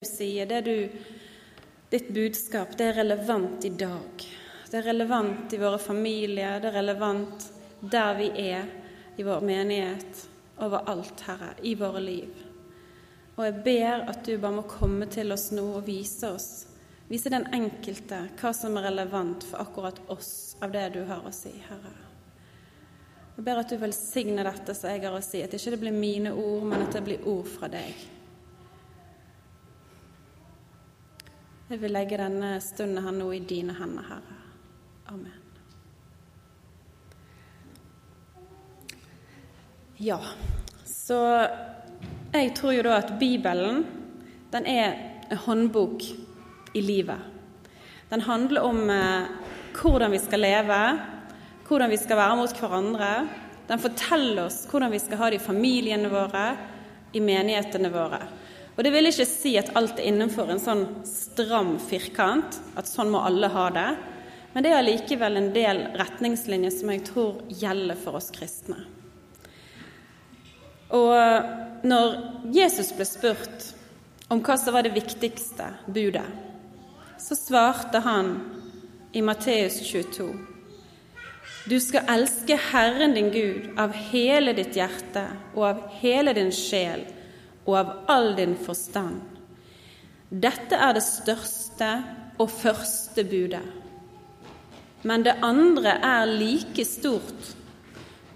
du sier, det du, ditt budskap, det er relevant i dag. Det er relevant i våre familier, det er relevant der vi er, i vår menighet, overalt, Herre, i våre liv. Og jeg ber at du bare må komme til oss nå og vise oss, vise den enkelte hva som er relevant for akkurat oss av det du har å si, Herre. Jeg ber at du velsigner dette som jeg har å si, at ikke det blir mine ord, men at det blir ord fra deg. Jeg vil legge denne stunden her nå i dine hender, Herre. Amen. Ja, så jeg tror jo da at Bibelen, den er en håndbok i livet. Den handler om eh, hvordan vi skal leve, hvordan vi skal være mot hverandre. Den forteller oss hvordan vi skal ha det i familiene våre, i menighetene våre. Og det vil ikke si at alt er innenfor en sånn stram firkant, at sånn må alle ha det. Men det er allikevel en del retningslinjer som jeg tror gjelder for oss kristne. Og når Jesus ble spurt om hva som var det viktigste budet, så svarte han i Matteus 22.: Du skal elske Herren din Gud av hele ditt hjerte og av hele din sjel og av all din forstand. Dette er det største og første budet. Men det andre er like stort.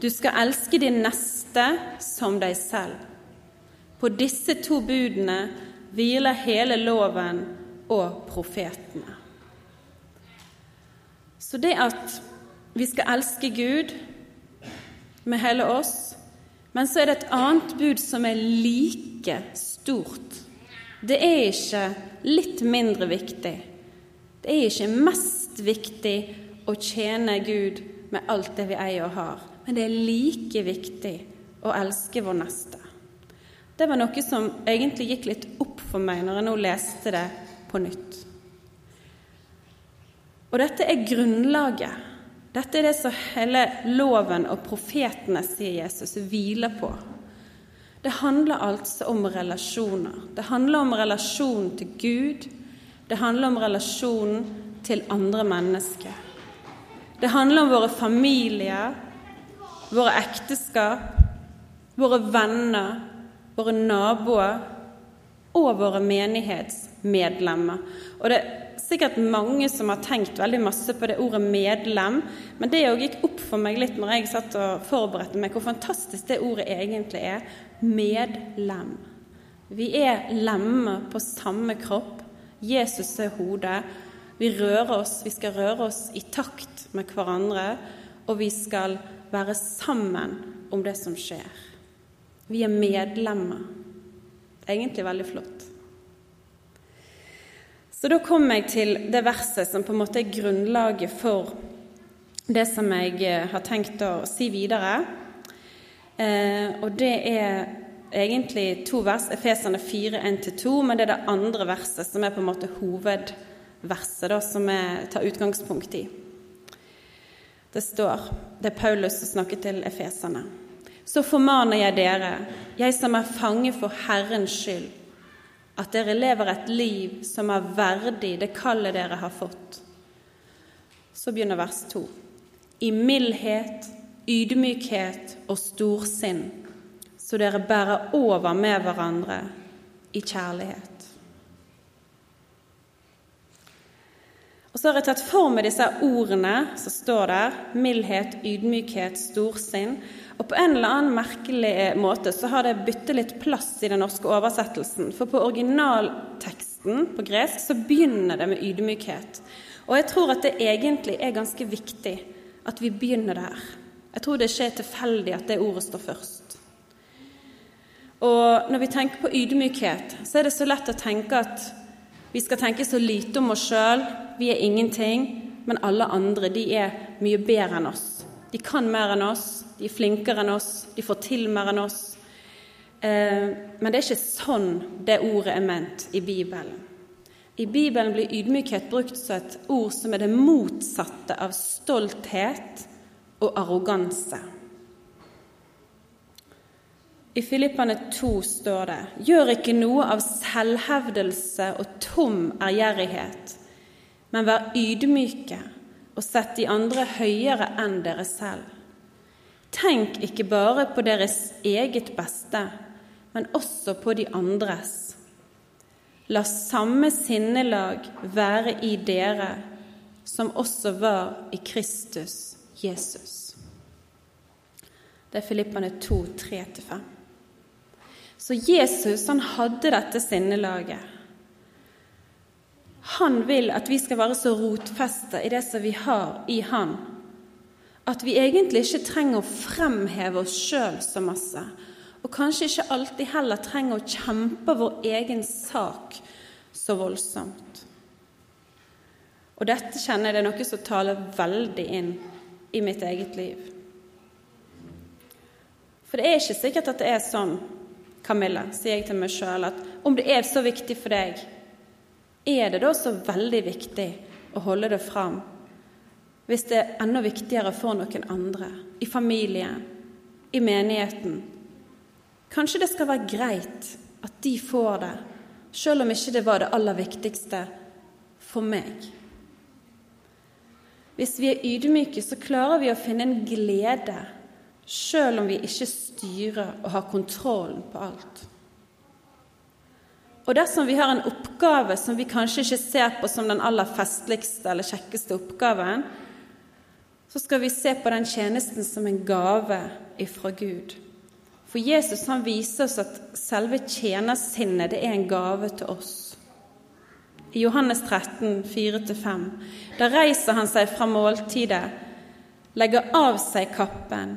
Du skal elske din neste som deg selv. På disse to budene hviler hele loven og profetene. Så det at vi skal elske Gud med hele oss, men så er det et annet bud som er like stort. Det er ikke litt mindre viktig. Det er ikke mest viktig å tjene Gud med alt det vi eier og har, men det er like viktig å elske vår neste. Det var noe som egentlig gikk litt opp for meg når jeg nå leste det på nytt. Og dette er grunnlaget dette er det som hele loven og profetene, sier Jesus, hviler på. Det handler altså om relasjoner. Det handler om relasjonen til Gud. Det handler om relasjonen til andre mennesker. Det handler om våre familier, våre ekteskap, våre venner, våre naboer og våre menighetsmedlemmer. Og det sikkert mange som har tenkt veldig masse på det ordet 'medlem', men det òg gikk opp for meg litt når jeg satt og forberedte meg, hvor fantastisk det ordet egentlig er. Medlem. Vi er lemmer på samme kropp. Jesus er hodet. Vi rører oss, vi skal røre oss i takt med hverandre, og vi skal være sammen om det som skjer. Vi er medlemmer. Egentlig veldig flott. Så da kom jeg til det verset som på en måte er grunnlaget for det som jeg eh, har tenkt å si videre. Eh, og det er egentlig to vers, Efesene 4, 1-2, men det er det andre verset som er på en måte hovedverset, da, som jeg tar utgangspunkt i. Det står Det er Paulus som snakker til efeserne. Så formaner jeg dere, jeg som er fange for Herrens skyld, at dere lever et liv som er verdig det kallet dere har fått. Så begynner vers to. I mildhet, ydmykhet og storsinn, så dere bærer over med hverandre i kjærlighet. Og så har jeg tatt for meg disse ordene som står der. Mildhet, ydmykhet, storsinn. Og på en eller annen merkelig måte så har det byttet litt plass i den norske oversettelsen. For på originalteksten på gresk så begynner det med ydmykhet. Og jeg tror at det egentlig er ganske viktig at vi begynner der. Jeg tror det ikke er tilfeldig at det ordet står først. Og når vi tenker på ydmykhet, så er det så lett å tenke at vi skal tenke så lite om oss sjøl. Vi er ingenting. Men alle andre, de er mye bedre enn oss. De kan mer enn oss, de er flinkere enn oss, de får til mer enn oss. Eh, men det er ikke sånn det ordet er ment i Bibelen. I Bibelen blir ydmykhet brukt som et ord som er det motsatte av stolthet og arroganse. I Filippane 2 står det:" Gjør ikke noe av selvhevdelse og tom ærgjerrighet, men vær ydmyke og sett de andre høyere enn dere selv. Tenk ikke bare på deres eget beste, men også på de andres. La samme sinnelag være i dere som også var i Kristus Jesus. Det er Filippane 2, 3-5. Så Jesus han hadde dette sinnelaget. Han vil at vi skal være så rotfesta i det som vi har i Han, at vi egentlig ikke trenger å fremheve oss sjøl så masse, og kanskje ikke alltid heller trenger å kjempe vår egen sak så voldsomt. Og dette kjenner jeg det er noe som taler veldig inn i mitt eget liv. For det er ikke sikkert at det er sånn, Camilla, sier jeg til meg sjøl, at om det er så viktig for deg, er det da så veldig viktig å holde det fram hvis det er enda viktigere for noen andre, i familien, i menigheten? Kanskje det skal være greit at de får det, sjøl om ikke det var det aller viktigste for meg? Hvis vi er ydmyke, så klarer vi å finne en glede, sjøl om vi ikke styrer og har kontrollen på alt. Og dersom vi har en oppgave som vi kanskje ikke ser på som den aller festligste eller kjekkeste oppgaven, så skal vi se på den tjenesten som en gave ifra Gud. For Jesus han viser oss at selve tjenersinnet det er en gave til oss i Johannes 13, 4-5. Da reiser han seg fra måltidet, legger av seg kappen,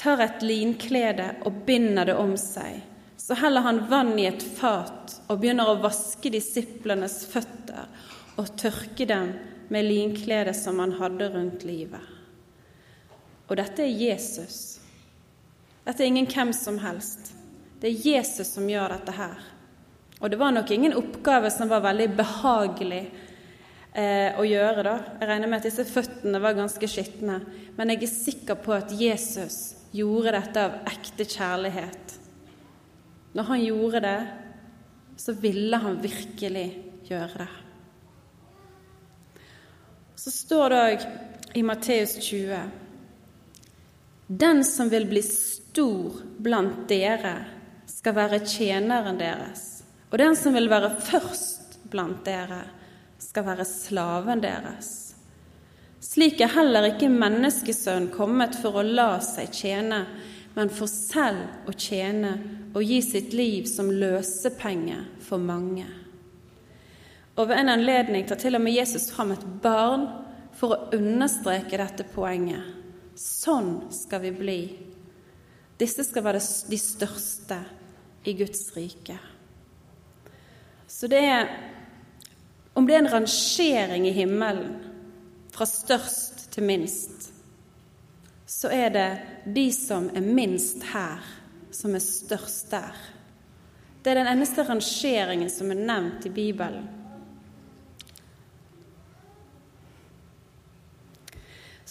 tar et linklede og binder det om seg. Så heller han vann i et fat og begynner å vaske disiplenes føtter og tørke dem med linkledet som han hadde rundt livet. Og dette er Jesus. Dette er ingen hvem som helst. Det er Jesus som gjør dette her. Og det var nok ingen oppgave som var veldig behagelig eh, å gjøre. da. Jeg regner med at disse føttene var ganske skitne, men jeg er sikker på at Jesus gjorde dette av ekte kjærlighet. Når han gjorde det, så ville han virkelig gjøre det. Så står det òg i Matteus 20.: Den som vil bli stor blant dere, skal være tjeneren deres. Og den som vil være først blant dere, skal være slaven deres. Slik er heller ikke menneskesønnen kommet for å la seg tjene, men for selv å tjene og gi sitt liv som løsepenge for mange. Og ved en anledning tar til og med Jesus fram et barn for å understreke dette poenget. Sånn skal vi bli. Disse skal være de største i Guds rike. Så det er Om det er en rangering i himmelen fra størst til minst, så er det de som er minst her, som er størst der. Det er den eneste rangeringen som er nevnt i Bibelen.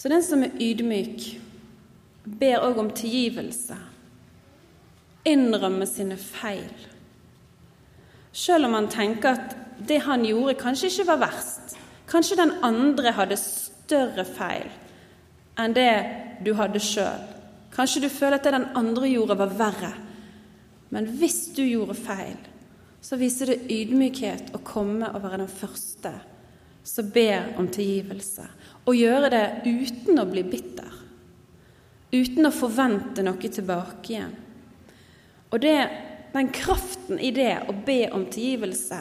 Så den som er ydmyk, ber òg om tilgivelse, innrømmer sine feil selv om han tenker at det han gjorde, kanskje ikke var verst. Kanskje den andre hadde større feil enn det du hadde sjøl. Kanskje du føler at det den andre gjorde, var verre. Men hvis du gjorde feil, så viser det ydmykhet å komme og være den første som ber om tilgivelse. Og gjøre det uten å bli bitter. Uten å forvente noe tilbake igjen. Og det den kraften i det å be om tilgivelse,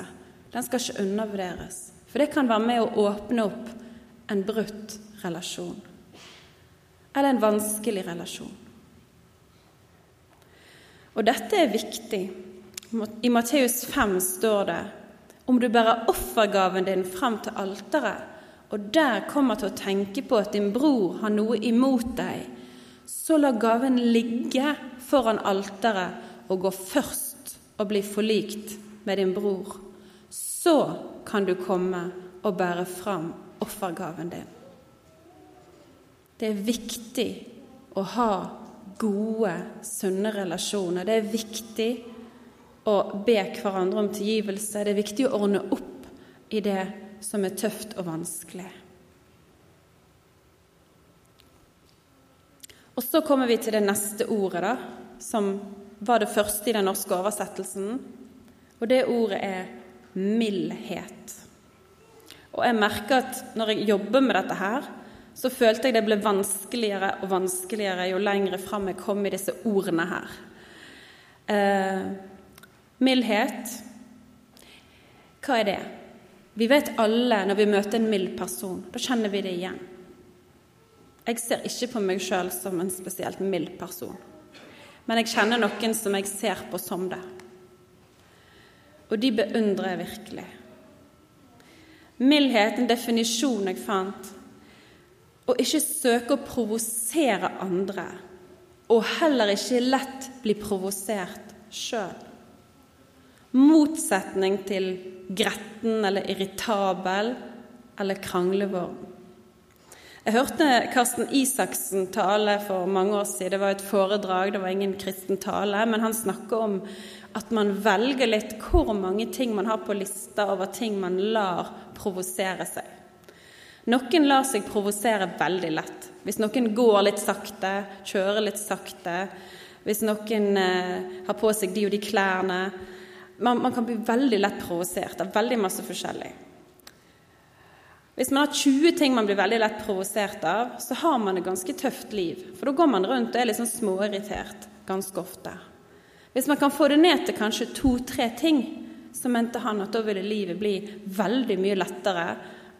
den skal ikke undervurderes. For det kan være med å åpne opp en brutt relasjon. Eller en vanskelig relasjon. Og dette er viktig. I Matteus 5 står det om du bærer offergaven din fram til alteret, og der kommer til å tenke på at din bror har noe imot deg, så la gaven ligge foran alteret og gå først og bli forlikt med din bror. Så kan du komme og bære fram offergaven din. Det er viktig å ha gode, sunne relasjoner. Det er viktig å be hverandre om tilgivelse. Det er viktig å ordne opp i det som er tøft og vanskelig. Og så kommer vi til det neste ordet, da, som var det første i den norske oversettelsen. Og det ordet er mildhet. Og jeg merker at når jeg jobber med dette her, så følte jeg det ble vanskeligere og vanskeligere jo lengre fram jeg kom i disse ordene her. Eh, mildhet Hva er det? Vi vet alle når vi møter en mild person. Da kjenner vi det igjen. Jeg ser ikke på meg sjøl som en spesielt mild person, men jeg kjenner noen som jeg ser på som det. Og de beundrer jeg virkelig. Mildhet, en definisjon jeg fant. Å ikke søke å provosere andre, og heller ikke lett bli provosert sjøl. Motsetning til gretten eller irritabel eller kranglevorm. Jeg hørte Karsten Isaksen tale for mange år siden. Det var et foredrag, det var ingen kristen tale. Men han snakker om at man velger litt hvor mange ting man har på lista over ting man lar provosere seg. Noen lar seg provosere veldig lett. Hvis noen går litt sakte, kjører litt sakte, hvis noen eh, har på seg de og de klærne man, man kan bli veldig lett provosert av veldig masse forskjellig. Hvis man har 20 ting man blir veldig lett provosert av, så har man et ganske tøft liv. For da går man rundt og er litt sånn småirritert ganske ofte. Hvis man kan få det ned til kanskje to-tre ting, så mente han at da ville livet bli veldig mye lettere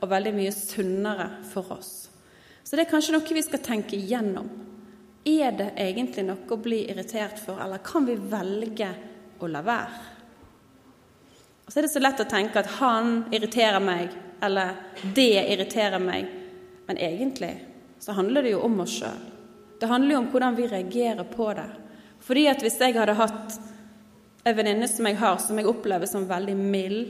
og veldig mye sunnere for oss. Så det er kanskje noe vi skal tenke igjennom. Er det egentlig noe å bli irritert for, eller kan vi velge å la være? Og så er det så lett å tenke at han irriterer meg, eller det irriterer meg. Men egentlig så handler det jo om oss sjøl. Det handler jo om hvordan vi reagerer på det. Fordi at hvis jeg hadde hatt en venninne som jeg har, som jeg opplever som veldig mild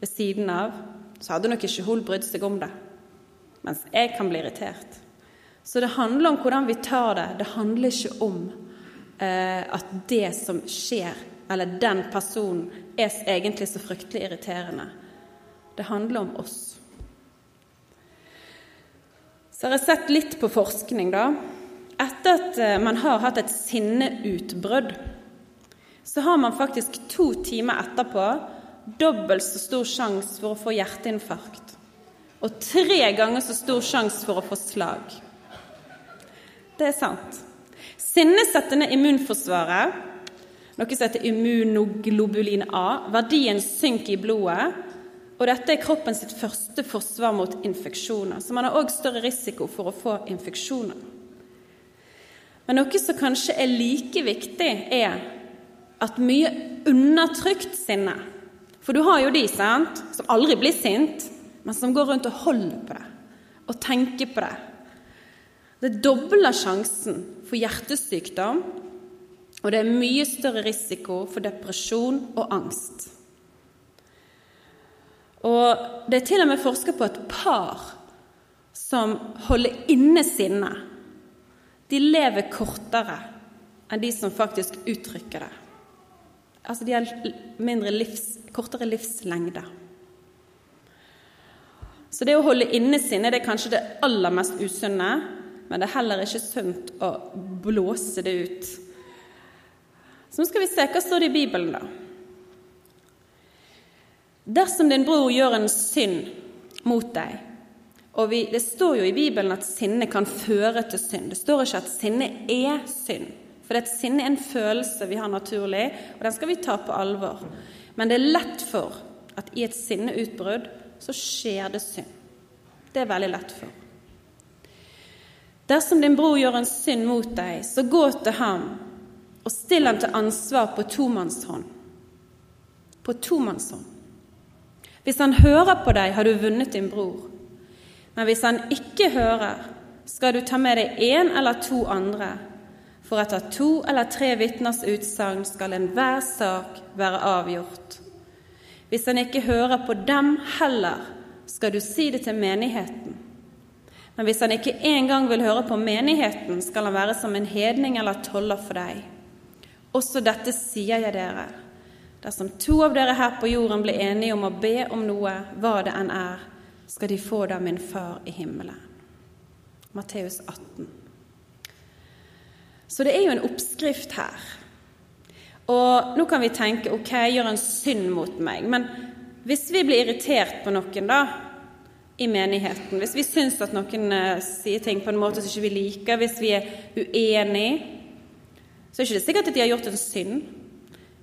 ved siden av, så hadde nok ikke hun brydd seg om det. Mens jeg kan bli irritert. Så det handler om hvordan vi tar det. Det handler ikke om eh, at det som skjer, eller den personen er egentlig så fryktelig irriterende. Det handler om oss. Så har jeg sett litt på forskning, da. Etter at eh, man har hatt et sinneutbrudd, så har man faktisk to timer etterpå dobbelt så stor sjanse for å få hjerteinfarkt. Og tre ganger så stor sjanse for å få slag. Det er sant. Sinne setter ned immunforsvaret noe som heter immunoglobulin A. Verdien synker i blodet, og dette er kroppen sitt første forsvar mot infeksjoner. Så man har òg større risiko for å få infeksjoner. Men noe som kanskje er like viktig, er at mye undertrykt sinne For du har jo de sant, som aldri blir sint, men som går rundt og holder på det og tenker på det. Det dobler sjansen for hjertesykdom og det er mye større risiko for depresjon og angst. Og det er til og med forska på et par som holder inne sinnet. De lever kortere enn de som faktisk uttrykker det. Altså de har livs, kortere livslengde. Så det å holde inne sinnet er kanskje det aller mest usunne, men det er heller ikke sunt å blåse det ut så nå skal vi se hva står det i Bibelen, da. Dersom din bror gjør en synd mot deg og vi, Det står jo i Bibelen at sinne kan føre til synd. Det står ikke at sinne er synd. For det sinne er en følelse vi har naturlig, og den skal vi ta på alvor. Men det er lett for at i et sinneutbrudd så skjer det synd. Det er veldig lett for. Dersom din bror gjør en synd mot deg, så gå til ham og still ham til ansvar på tomannshånd. På tomannshånd. Hvis han hører på deg, har du vunnet din bror. Men hvis han ikke hører, skal du ta med deg én eller to andre, for etter to eller tre vitners utsagn skal enhver sak være avgjort. Hvis han ikke hører på dem heller, skal du si det til menigheten. Men hvis han ikke engang vil høre på menigheten, skal han være som en hedning eller toller for deg. Også dette sier jeg dere. Dersom to av dere her på jorden blir enige om å be om noe, hva det enn er, skal de få det av min far i himmelen. Matteus 18. Så det er jo en oppskrift her. Og nå kan vi tenke ok, gjør en synd mot meg. Men hvis vi blir irritert på noen, da, i menigheten. Hvis vi syns at noen uh, sier ting på en måte som ikke vi liker, hvis vi er uenige, så er det ikke sikkert at de har gjort en synd.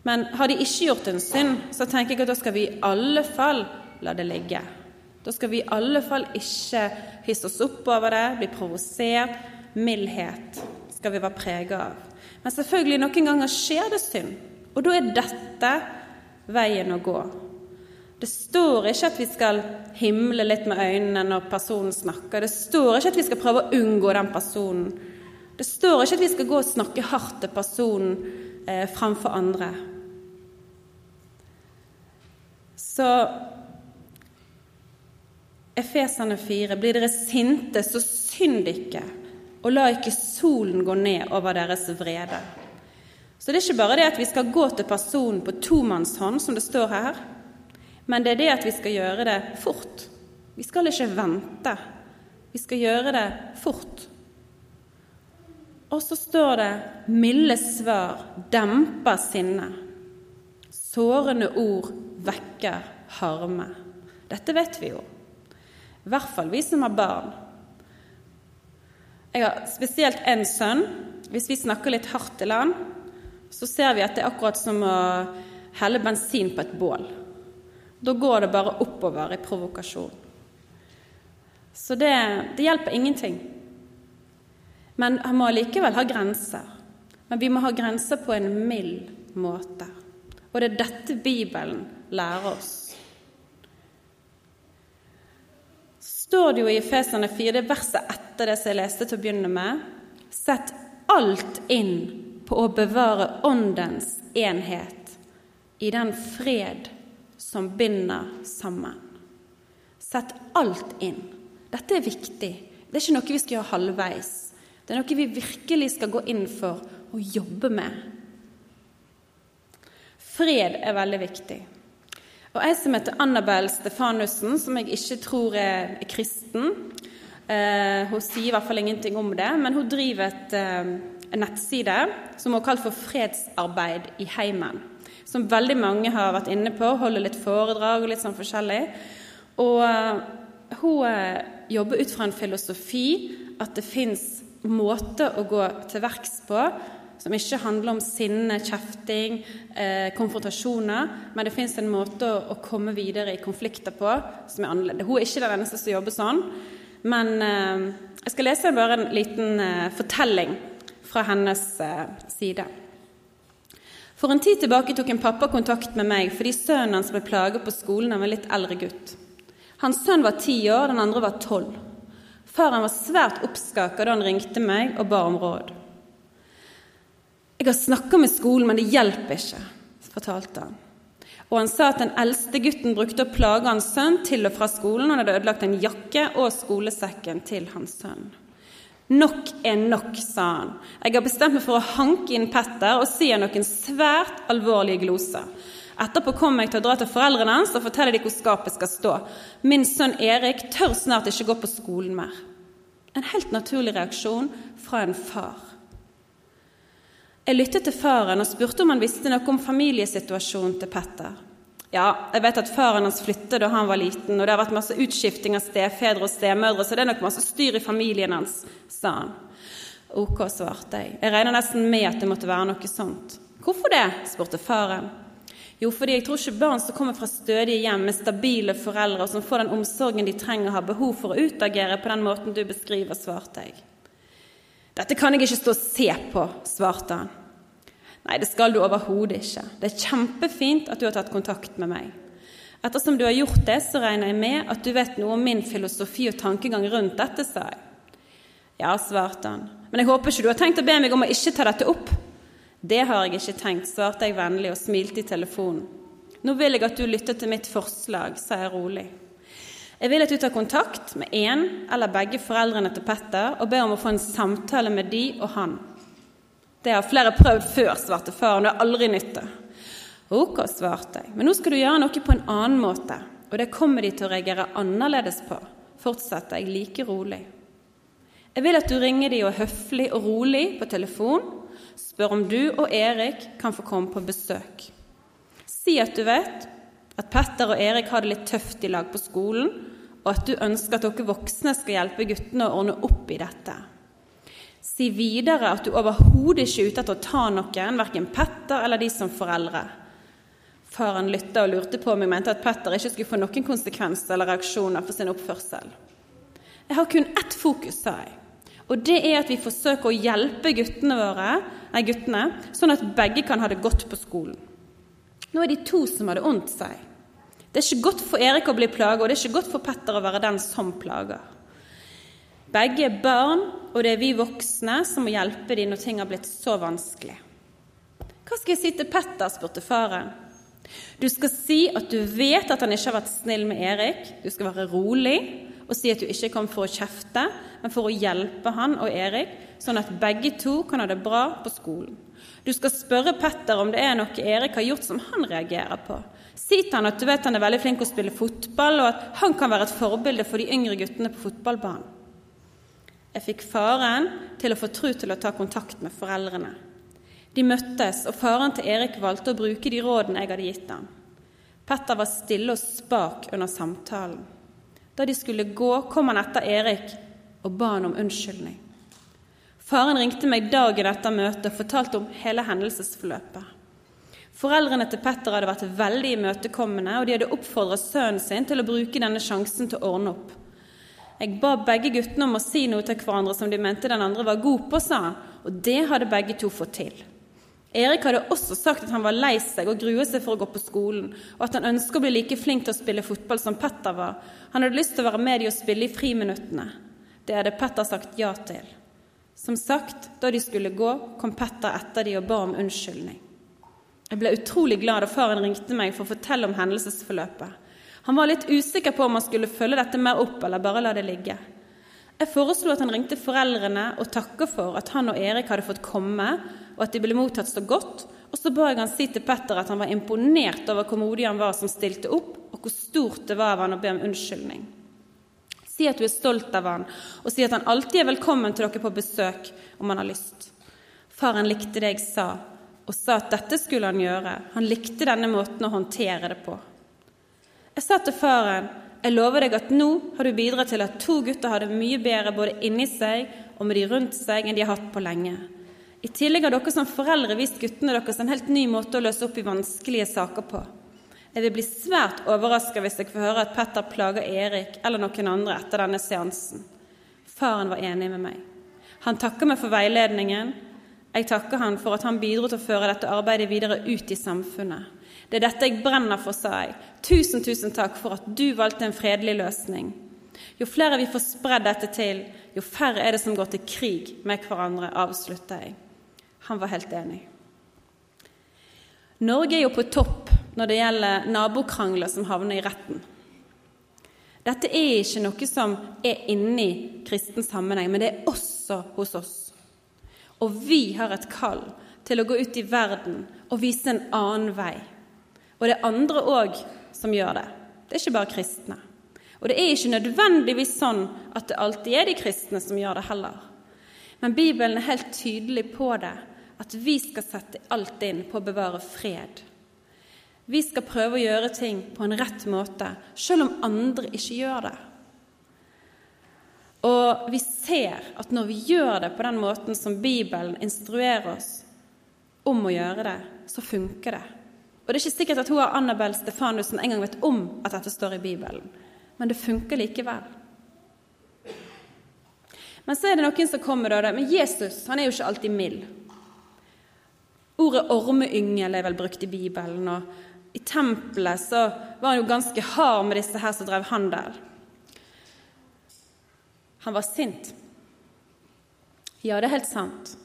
Men har de ikke gjort en synd, så tenker jeg at da skal vi i alle fall la det ligge. Da skal vi i alle fall ikke hisse oss opp over det, bli provosert. Mildhet skal vi være prega av. Men selvfølgelig, noen ganger skjer det synd. Og da er dette veien å gå. Det står ikke at vi skal himle litt med øynene når personen snakker. Det står ikke at vi skal prøve å unngå den personen. Det står ikke at vi skal gå og snakke hardt til personen eh, framfor andre. Så Efesene 4.: Blir dere sinte, så synd ikke, og la ikke solen gå ned over deres vrede. Så det er ikke bare det at vi skal gå til personen på tomannshånd, som det står her. Men det er det at vi skal gjøre det fort. Vi skal ikke vente. Vi skal gjøre det fort. Og så står det 'milde svar demper sinne'. Sårende ord vekker harme. Dette vet vi jo. I hvert fall vi som har barn. Jeg har spesielt én sønn. Hvis vi snakker litt hardt til han, så ser vi at det er akkurat som å helle bensin på et bål. Da går det bare oppover i provokasjon. Så det, det hjelper ingenting. Men han må likevel ha grenser. Men vi må ha grenser på en mild måte. Og det er dette Bibelen lærer oss. står det jo i Efeserne 4, det verset etter det som jeg leste til å begynne med Sett alt inn på å bevare åndens enhet i den fred som binder sammen. Sett alt inn. Dette er viktig. Det er ikke noe vi skal gjøre halvveis. Det er noe vi virkelig skal gå inn for og jobbe med. Fred er veldig viktig. Og Ei som heter Annabel Stefanussen, som jeg ikke tror er kristen eh, Hun sier i hvert fall ingenting om det, men hun driver et, eh, nettside som hun har kalt for Fredsarbeid i heimen som veldig mange har vært inne på, holder litt foredrag og litt sånn forskjellig. Og uh, hun uh, jobber ut fra en filosofi at det fins måter å gå til verks på som ikke handler om sinne, kjefting, eh, konfrontasjoner, men det fins en måte å, å, komme videre i konflikter på som er annerledes. Hun er ikke den eneste som jobber sånn, men eh, jeg skal lese bare en liten eh, fortelling fra hennes side. For en tid tilbake tok en pappa kontakt med meg fordi sønnen hans ble plaget på skolen av en litt eldre gutt. Hans sønn var ti år, den andre var tolv. Faren var svært oppskaka da han ringte meg og ba om råd. Jeg har snakka med skolen, men det hjelper ikke, fortalte han. Og han sa at den eldste gutten brukte å plage hans sønn til og fra skolen, og han hadde ødelagt en jakke og skolesekken til hans sønn. Nok er nok, sa han. Jeg har bestemt meg for å hanke inn Petter og si ham noen svært alvorlige gloser. Etterpå kommer jeg til å dra til foreldrene hans og fortelle dem hvor skapet skal stå. Min sønn Erik tør snart ikke gå på skolen mer. En helt naturlig reaksjon fra en far. Jeg lyttet til faren og spurte om han visste noe om familiesituasjonen til Petter. Ja, jeg vet at faren hans flyttet da han var liten, og det har vært masse utskifting av stefedre og stemødre, så det er nok masse styr i familien hans, sa han. Ok, svarte jeg. Jeg regner nesten med at det måtte være noe sånt. Hvorfor det? spurte faren. Jo, fordi jeg tror ikke barn som kommer fra stødige hjem med stabile foreldre, og som får den omsorgen de trenger, har behov for å utagere på den måten du beskriver, svarte jeg. Dette kan jeg ikke stå og se på, svarte han. Nei, det skal du overhodet ikke. Det er kjempefint at du har tatt kontakt med meg. Ettersom du har gjort det, så regner jeg med at du vet noe om min filosofi og tankegang rundt dette, sa jeg. Ja, svarte han, men jeg håper ikke du har tenkt å be meg om å ikke ta dette opp. Det har jeg ikke tenkt, svarte jeg vennlig og smilte i telefonen. Nå vil jeg at du lytter til mitt forslag, sa jeg rolig. Jeg vil at du tar kontakt med en eller begge foreldrene til Petter og ber om å få en samtale med de og han. Det har flere prøvd før, svarte faren. Det har aldri nytte. Ok, svarte jeg, men nå skal du gjøre noe på en annen måte, og det kommer de til å reagere annerledes på, fortsatte jeg like rolig. Jeg vil at du ringer de og høflig og rolig på telefon, spør om du og Erik kan få komme på besøk. Si at du vet at Petter og Erik har det litt tøft i lag på skolen, og at du ønsker at dere voksne skal hjelpe guttene å ordne opp i dette. Si videre at du overhodet ikke er ute etter å ta noen, verken Petter eller de som foreldre. Faren lytta og lurte på om jeg mente at Petter ikke skulle få noen konsekvenser eller reaksjoner for sin oppførsel. Jeg har kun ett fokus, sa jeg, og det er at vi forsøker å hjelpe guttene våre, nei, guttene, sånn at begge kan ha det godt på skolen. Nå er de to som har det ondt, jeg. Det er ikke godt for Erik å bli plaga, og det er ikke godt for Petter å være den som plager. Begge er barn, og det er vi voksne som må hjelpe dem når ting har blitt så vanskelig. Hva skal jeg si til Petter? spurte faren. Du skal si at du vet at han ikke har vært snill med Erik. Du skal være rolig og si at du ikke kom for å kjefte, men for å hjelpe han og Erik, sånn at begge to kan ha det bra på skolen. Du skal spørre Petter om det er noe Erik har gjort som han reagerer på. Si til han at du vet han er veldig flink til å spille fotball, og at han kan være et forbilde for de yngre guttene på fotballbanen. Jeg fikk faren til å få tru til å ta kontakt med foreldrene. De møttes, og faren til Erik valgte å bruke de rådene jeg hadde gitt ham. Petter var stille og spak under samtalen. Da de skulle gå, kom han etter Erik og ba han om unnskyldning. Faren ringte meg dagen etter møtet og fortalte om hele hendelsesforløpet. Foreldrene til Petter hadde vært veldig imøtekommende, og de hadde oppfordra sønnen sin til å bruke denne sjansen til å ordne opp. Jeg ba begge guttene om å si noe til hverandre som de mente den andre var god på, sa han, og det hadde begge to fått til. Erik hadde også sagt at han var lei seg og gruet seg for å gå på skolen, og at han ønsket å bli like flink til å spille fotball som Petter var. Han hadde lyst til å være med de og spille i friminuttene. Det hadde Petter sagt ja til. Som sagt, da de skulle gå, kom Petter etter de og ba om unnskyldning. Jeg ble utrolig glad da faren ringte meg for å fortelle om hendelsesforløpet. Han var litt usikker på om han skulle følge dette mer opp eller bare la det ligge. Jeg foreslo at han ringte foreldrene og takka for at han og Erik hadde fått komme, og at de ble mottatt så godt. Og så ba jeg han si til Petter at han var imponert over hvor modig han var som stilte opp, og hvor stort det var av han å be om unnskyldning. Si at du er stolt av han, og si at han alltid er velkommen til dere på besøk om han har lyst. Faren likte det jeg sa, og sa at dette skulle han gjøre. Han likte denne måten å håndtere det på. Jeg sa til faren jeg lover deg at nå har du bidratt til at to gutter har det mye bedre både inni seg og med de rundt seg enn de har hatt på lenge. I tillegg har dere som foreldre vist guttene deres en helt ny måte å løse opp i vanskelige saker på. Jeg vil bli svært overraska hvis jeg får høre at Petter plager Erik eller noen andre etter denne seansen. Faren var enig med meg. Han takker meg for veiledningen. Jeg takker han for at han bidro til å føre dette arbeidet videre ut i samfunnet. Det er dette jeg brenner for, sa jeg. Tusen, tusen takk for at du valgte en fredelig løsning. Jo flere vi får spredd dette til, jo færre er det som går til krig med hverandre, avslutter jeg. Han var helt enig. Norge er jo på topp når det gjelder nabokrangler som havner i retten. Dette er ikke noe som er inni kristen sammenheng, men det er også hos oss. Og vi har et kall til å gå ut i verden og vise en annen vei. Og det er andre òg som gjør det. Det er ikke bare kristne. Og det er ikke nødvendigvis sånn at det alltid er de kristne som gjør det heller. Men Bibelen er helt tydelig på det, at vi skal sette alt inn på å bevare fred. Vi skal prøve å gjøre ting på en rett måte, selv om andre ikke gjør det. Og vi ser at når vi gjør det på den måten som Bibelen instruerer oss om å gjøre det, så funker det. Og det er ikke sikkert at hun har Annabel Stefanussen engang vet om at dette står i Bibelen, men det funker likevel. Men så er det noen som kommer da, men Jesus han er jo ikke alltid mild. Ordet ormeyngel er vel brukt i Bibelen. og I tempelet så var han jo ganske hard med disse her som drev handel. Han var sint. Ja, det er helt sant.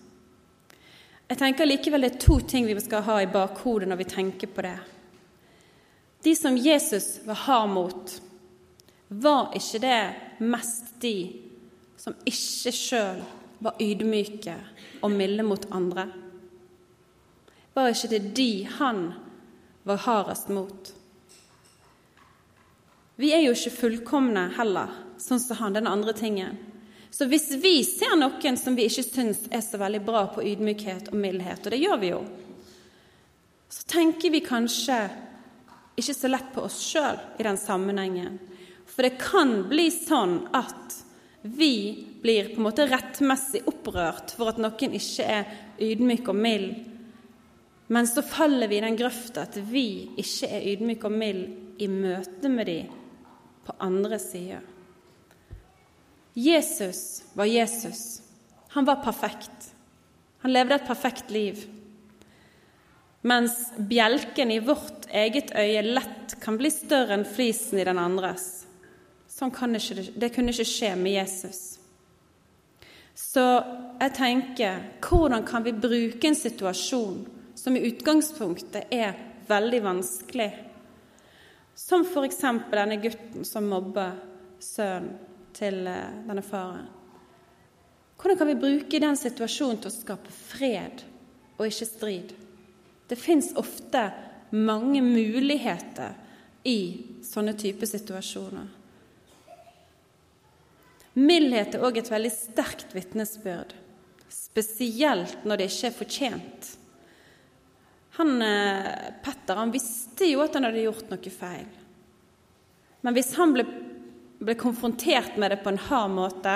Jeg tenker likevel det er to ting vi skal ha i bakhodet når vi tenker på det. De som Jesus var hard mot, var ikke det mest de som ikke sjøl var ydmyke og milde mot andre? Var ikke det de han var hardest mot? Vi er jo ikke fullkomne heller, sånn som han, den andre tingen. Så hvis vi ser noen som vi ikke syns er så veldig bra på ydmykhet og mildhet, og det gjør vi jo, så tenker vi kanskje ikke så lett på oss sjøl i den sammenhengen. For det kan bli sånn at vi blir på en måte rettmessig opprørt for at noen ikke er ydmyk og mild. Men så faller vi i den grøfta at vi ikke er ydmyke og mild i møte med de på andre sida. Jesus var Jesus. Han var perfekt. Han levde et perfekt liv. Mens bjelken i vårt eget øye lett kan bli større enn flisen i den andres. Sånn ikke, det kunne ikke skje med Jesus. Så jeg tenker hvordan kan vi bruke en situasjon som i utgangspunktet er veldig vanskelig, som f.eks. denne gutten som mobber sønnen til eh, denne faren. Hvordan kan vi bruke den situasjonen til å skape fred og ikke strid? Det fins ofte mange muligheter i sånne typer situasjoner. Mildhet er òg et veldig sterkt vitnesbyrd, spesielt når det ikke er fortjent. Han, eh, Petter han visste jo at han hadde gjort noe feil. Men hvis han ble ble konfrontert med det på en hard måte,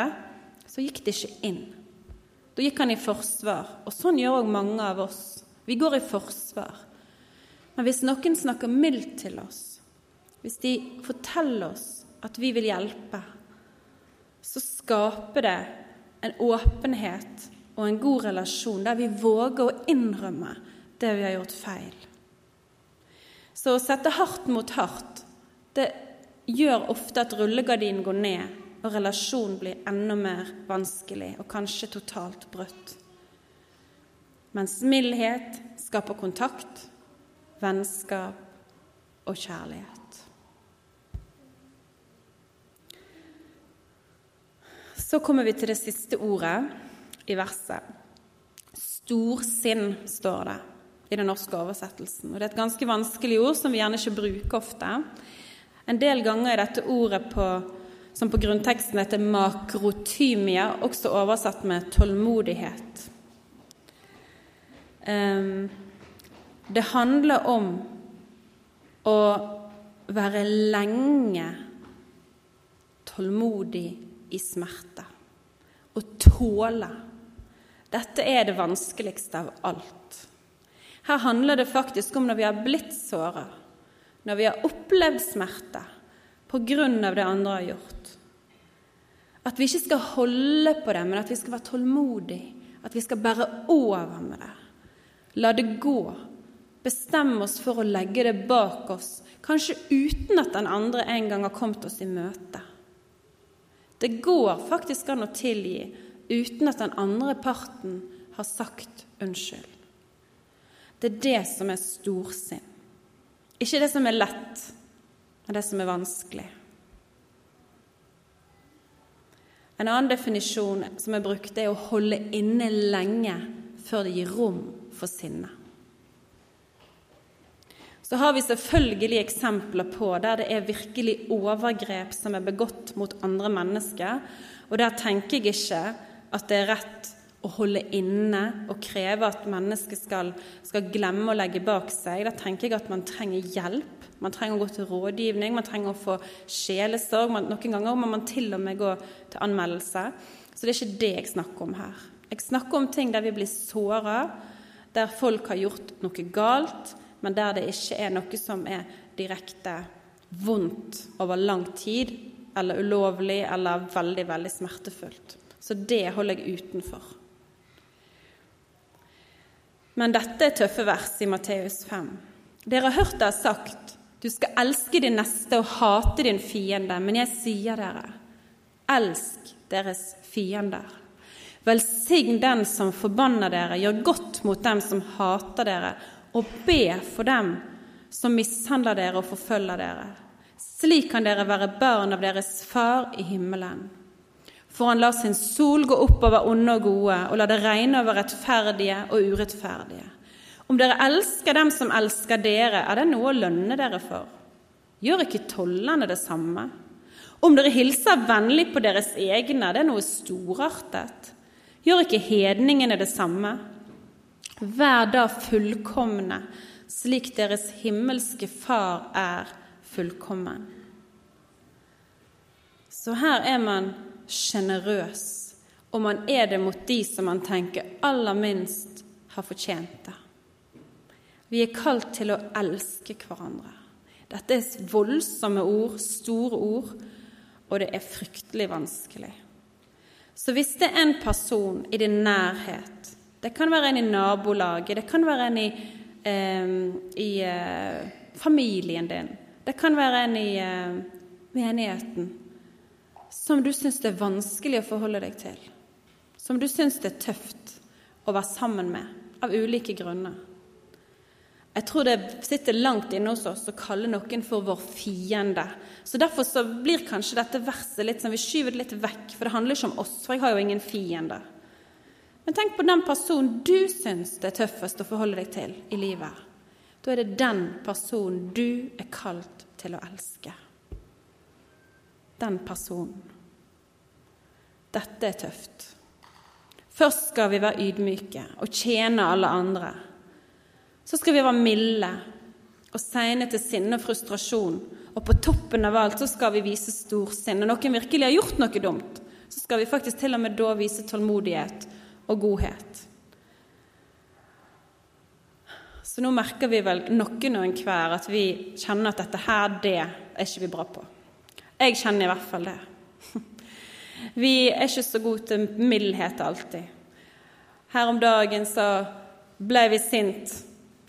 så gikk det ikke inn. Da gikk han i forsvar. Og sånn gjør òg mange av oss. Vi går i forsvar. Men hvis noen snakker mildt til oss, hvis de forteller oss at vi vil hjelpe, så skaper det en åpenhet og en god relasjon der vi våger å innrømme det vi har gjort feil. Så å sette hardt mot hardt, det gjør ofte at rullegardinen går ned, og relasjonen blir enda mer vanskelig og kanskje totalt brutt. Mens mildhet skaper kontakt, vennskap og kjærlighet. Så kommer vi til det siste ordet i verset. Storsinn står det i den norske oversettelsen. Og Det er et ganske vanskelig ord som vi gjerne ikke bruker ofte. En del ganger er dette ordet på, som på grunnteksten heter makrotymia, også oversatt med tålmodighet. Um, det handler om å være lenge tålmodig i smerte. Å tåle. Dette er det vanskeligste av alt. Her handler det faktisk om når vi har blitt såra, når vi har opplevd smerte på grunn av det andre har gjort. At vi ikke skal holde på det, men at vi skal være tålmodige. At vi skal bære over med det. La det gå. Bestemme oss for å legge det bak oss, kanskje uten at den andre en gang har kommet oss i møte. Det går faktisk an å tilgi uten at den andre parten har sagt unnskyld. Det er det som er storsinn. Ikke det som er lett, men det som er vanskelig. En annen definisjon som er brukt, er å holde inne lenge før det gir rom for sinne. Så har vi selvfølgelig eksempler på der det er virkelig overgrep som er begått mot andre mennesker. Og der tenker jeg ikke at det er rett å holde inne og kreve at mennesket skal, skal, glemme å legge bak seg. Da tenker jeg at man trenger hjelp. Man trenger å gå til rådgivning, man trenger å få sjelesorg. noen ganger må man til og med gå til anmeldelse. Så det er ikke det jeg snakker om her. Jeg snakker om ting der vi blir såra, der folk har gjort noe galt, men der det ikke er noe som er direkte vondt over lang tid, eller ulovlig, eller veldig, veldig smertefullt. Så det holder jeg utenfor. Men dette er tøffe vers i Matteus 5. Dere har hørt det er sagt, du skal elske din neste og hate din fiende. Men jeg sier dere, elsk deres fiender. Velsign den som forbanner dere, gjør godt mot dem som hater dere, og be for dem som mishandler dere og forfølger dere. Slik kan dere være barn av deres Far i himmelen. For han lar sin sol gå opp over onde og gode, og lar det regne over rettferdige og urettferdige. Om dere elsker dem som elsker dere, er det noe å lønne dere for. Gjør ikke tollerne det samme? Om dere hilser vennlig på deres egne, er det noe storartet. Gjør ikke hedningene det samme? Vær da fullkomne, slik deres himmelske Far er fullkommen. Så her er man sjenerøs, og man er det mot de som man tenker aller minst har fortjent det. Vi er kalt til å elske hverandre. Dette er voldsomme ord, store ord, og det er fryktelig vanskelig. Så hvis det er en person i din nærhet Det kan være en i nabolaget, det kan være en i, eh, i eh, familien din, det kan være en i eh, menigheten som du syns det er vanskelig å forholde deg til, som du syns det er tøft å være sammen med av ulike grunner. Jeg tror det sitter langt inne hos oss å kalle noen for vår fiende. Så Derfor så blir kanskje dette verset litt sånn, vi skyver det litt vekk, for det handler ikke om oss, for jeg har jo ingen fiende. Men tenk på den personen du syns det er tøffest å forholde deg til i livet. Da er det den personen du er kalt til å elske. Den personen. Dette er tøft. Først skal vi være ydmyke og tjene alle andre. Så skal vi være milde og seine til sinne og frustrasjon. Og på toppen av alt så skal vi vise storsinn. Når noen virkelig har gjort noe dumt, så skal vi faktisk til og med da vise tålmodighet og godhet. Så nå merker vi vel noen og enhver at vi kjenner at dette her, det er ikke vi bra på. Jeg kjenner i hvert fall det. Vi er ikke så gode til mildhet alltid. Her om dagen så ble vi sint,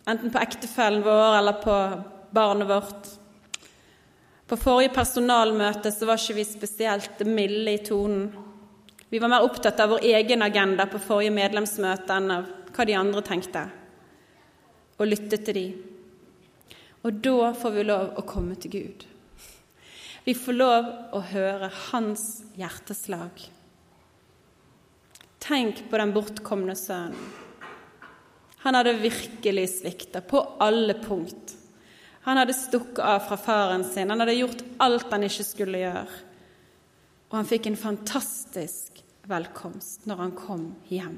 enten på ektefellen vår eller på barnet vårt. På forrige personalmøte så var ikke vi spesielt milde i tonen. Vi var mer opptatt av vår egen agenda på forrige medlemsmøte enn av hva de andre tenkte og lyttet til de. Og da får vi lov å komme til Gud. Vi får lov å høre hans hjerteslag. Tenk på den bortkomne sønnen. Han hadde virkelig svikta på alle punkt. Han hadde stukket av fra faren sin, han hadde gjort alt han ikke skulle gjøre. Og han fikk en fantastisk velkomst når han kom hjem.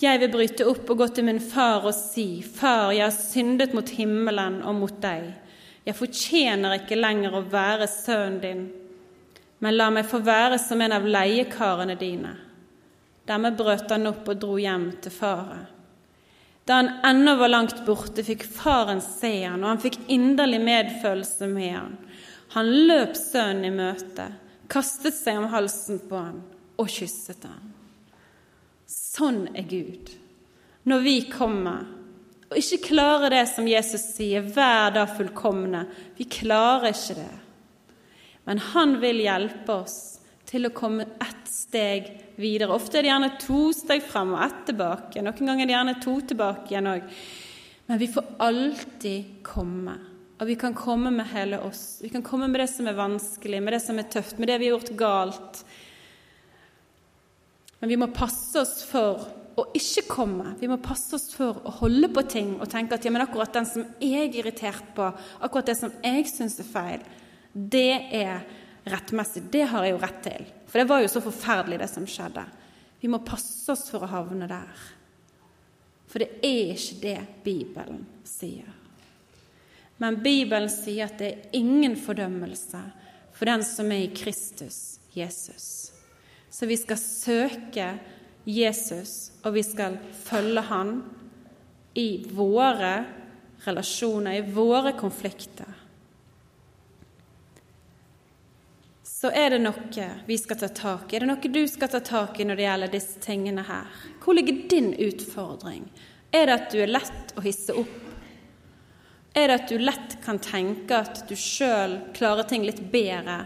Jeg vil bryte opp og gå til min far og si, Far, jeg har syndet mot himmelen og mot deg. Jeg fortjener ikke lenger å være sønnen din, men la meg få være som en av leiekarene dine. Dermed brøt han opp og dro hjem til faren. Da han ennå var langt borte, fikk faren se han, og han fikk inderlig medfølelse med han. Han løp sønnen i møte, kastet seg om halsen på han og kysset han. Sånn er Gud. Når vi kommer og ikke klarer det som Jesus sier, vær da fullkomne. Vi klarer ikke det. Men han vil hjelpe oss til å komme ett steg videre. Ofte er det gjerne to steg frem og ett tilbake. Noen ganger er det gjerne to tilbake igjen òg. Men vi får alltid komme. Og vi kan komme med hele oss. Vi kan komme med det som er vanskelig, med det som er tøft, med det vi har gjort galt, men vi må passe oss for å ikke komme. Vi må passe oss for å holde på ting og tenke at ja, men akkurat den som jeg er irritert på, akkurat det som jeg syns er feil, det er rettmessig. Det har jeg jo rett til. For det var jo så forferdelig, det som skjedde. Vi må passe oss for å havne der. For det er ikke det Bibelen sier. Men Bibelen sier at det er ingen fordømmelse for den som er i Kristus Jesus. Så vi skal søke Jesus, og vi skal følge han i våre relasjoner, i våre konflikter. Så er det noe vi skal ta tak i. Er det noe du skal ta tak i når det gjelder disse tingene her? Hvor ligger din utfordring? Er det at du er lett å hisse opp? Er det at du lett kan tenke at du sjøl klarer ting litt bedre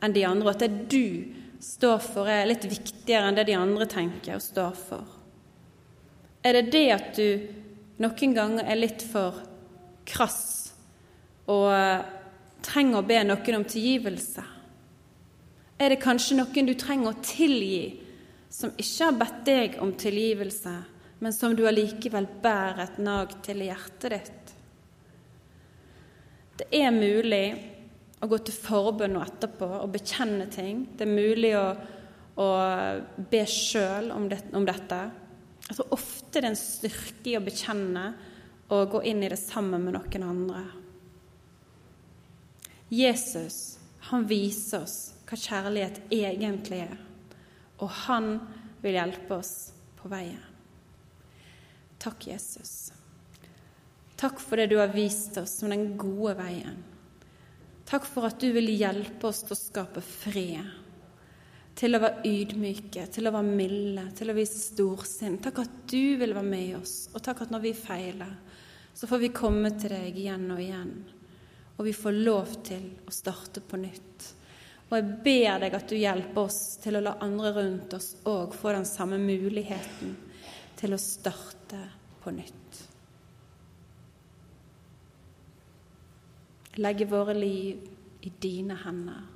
enn de andre, og at det er du står for, er litt viktigere enn det de andre tenker og står for? Er det det at du noen ganger er litt for krass og trenger å be noen om tilgivelse? Er det kanskje noen du trenger å tilgi, som ikke har bedt deg om tilgivelse, men som du allikevel bærer et nag til i hjertet ditt? Det er mulig å gå til forbønn og etterpå og bekjenne ting. Det er mulig å, å be sjøl om, det, om dette. Jeg tror ofte det er en styrke i å bekjenne og gå inn i det sammen med noen andre. Jesus han viser oss hva kjærlighet egentlig er, og han vil hjelpe oss på veien. Takk, Jesus. Takk for det du har vist oss som den gode veien. Takk for at du vil hjelpe oss til å skape fred, til å være ydmyke, til å være milde, til å vise storsinn. Takk at du vil være med oss, og takk at når vi feiler, så får vi komme til deg igjen og igjen. Og vi får lov til å starte på nytt. Og jeg ber deg at du hjelper oss til å la andre rundt oss òg få den samme muligheten til å starte på nytt. Legge våre liv i dine hender.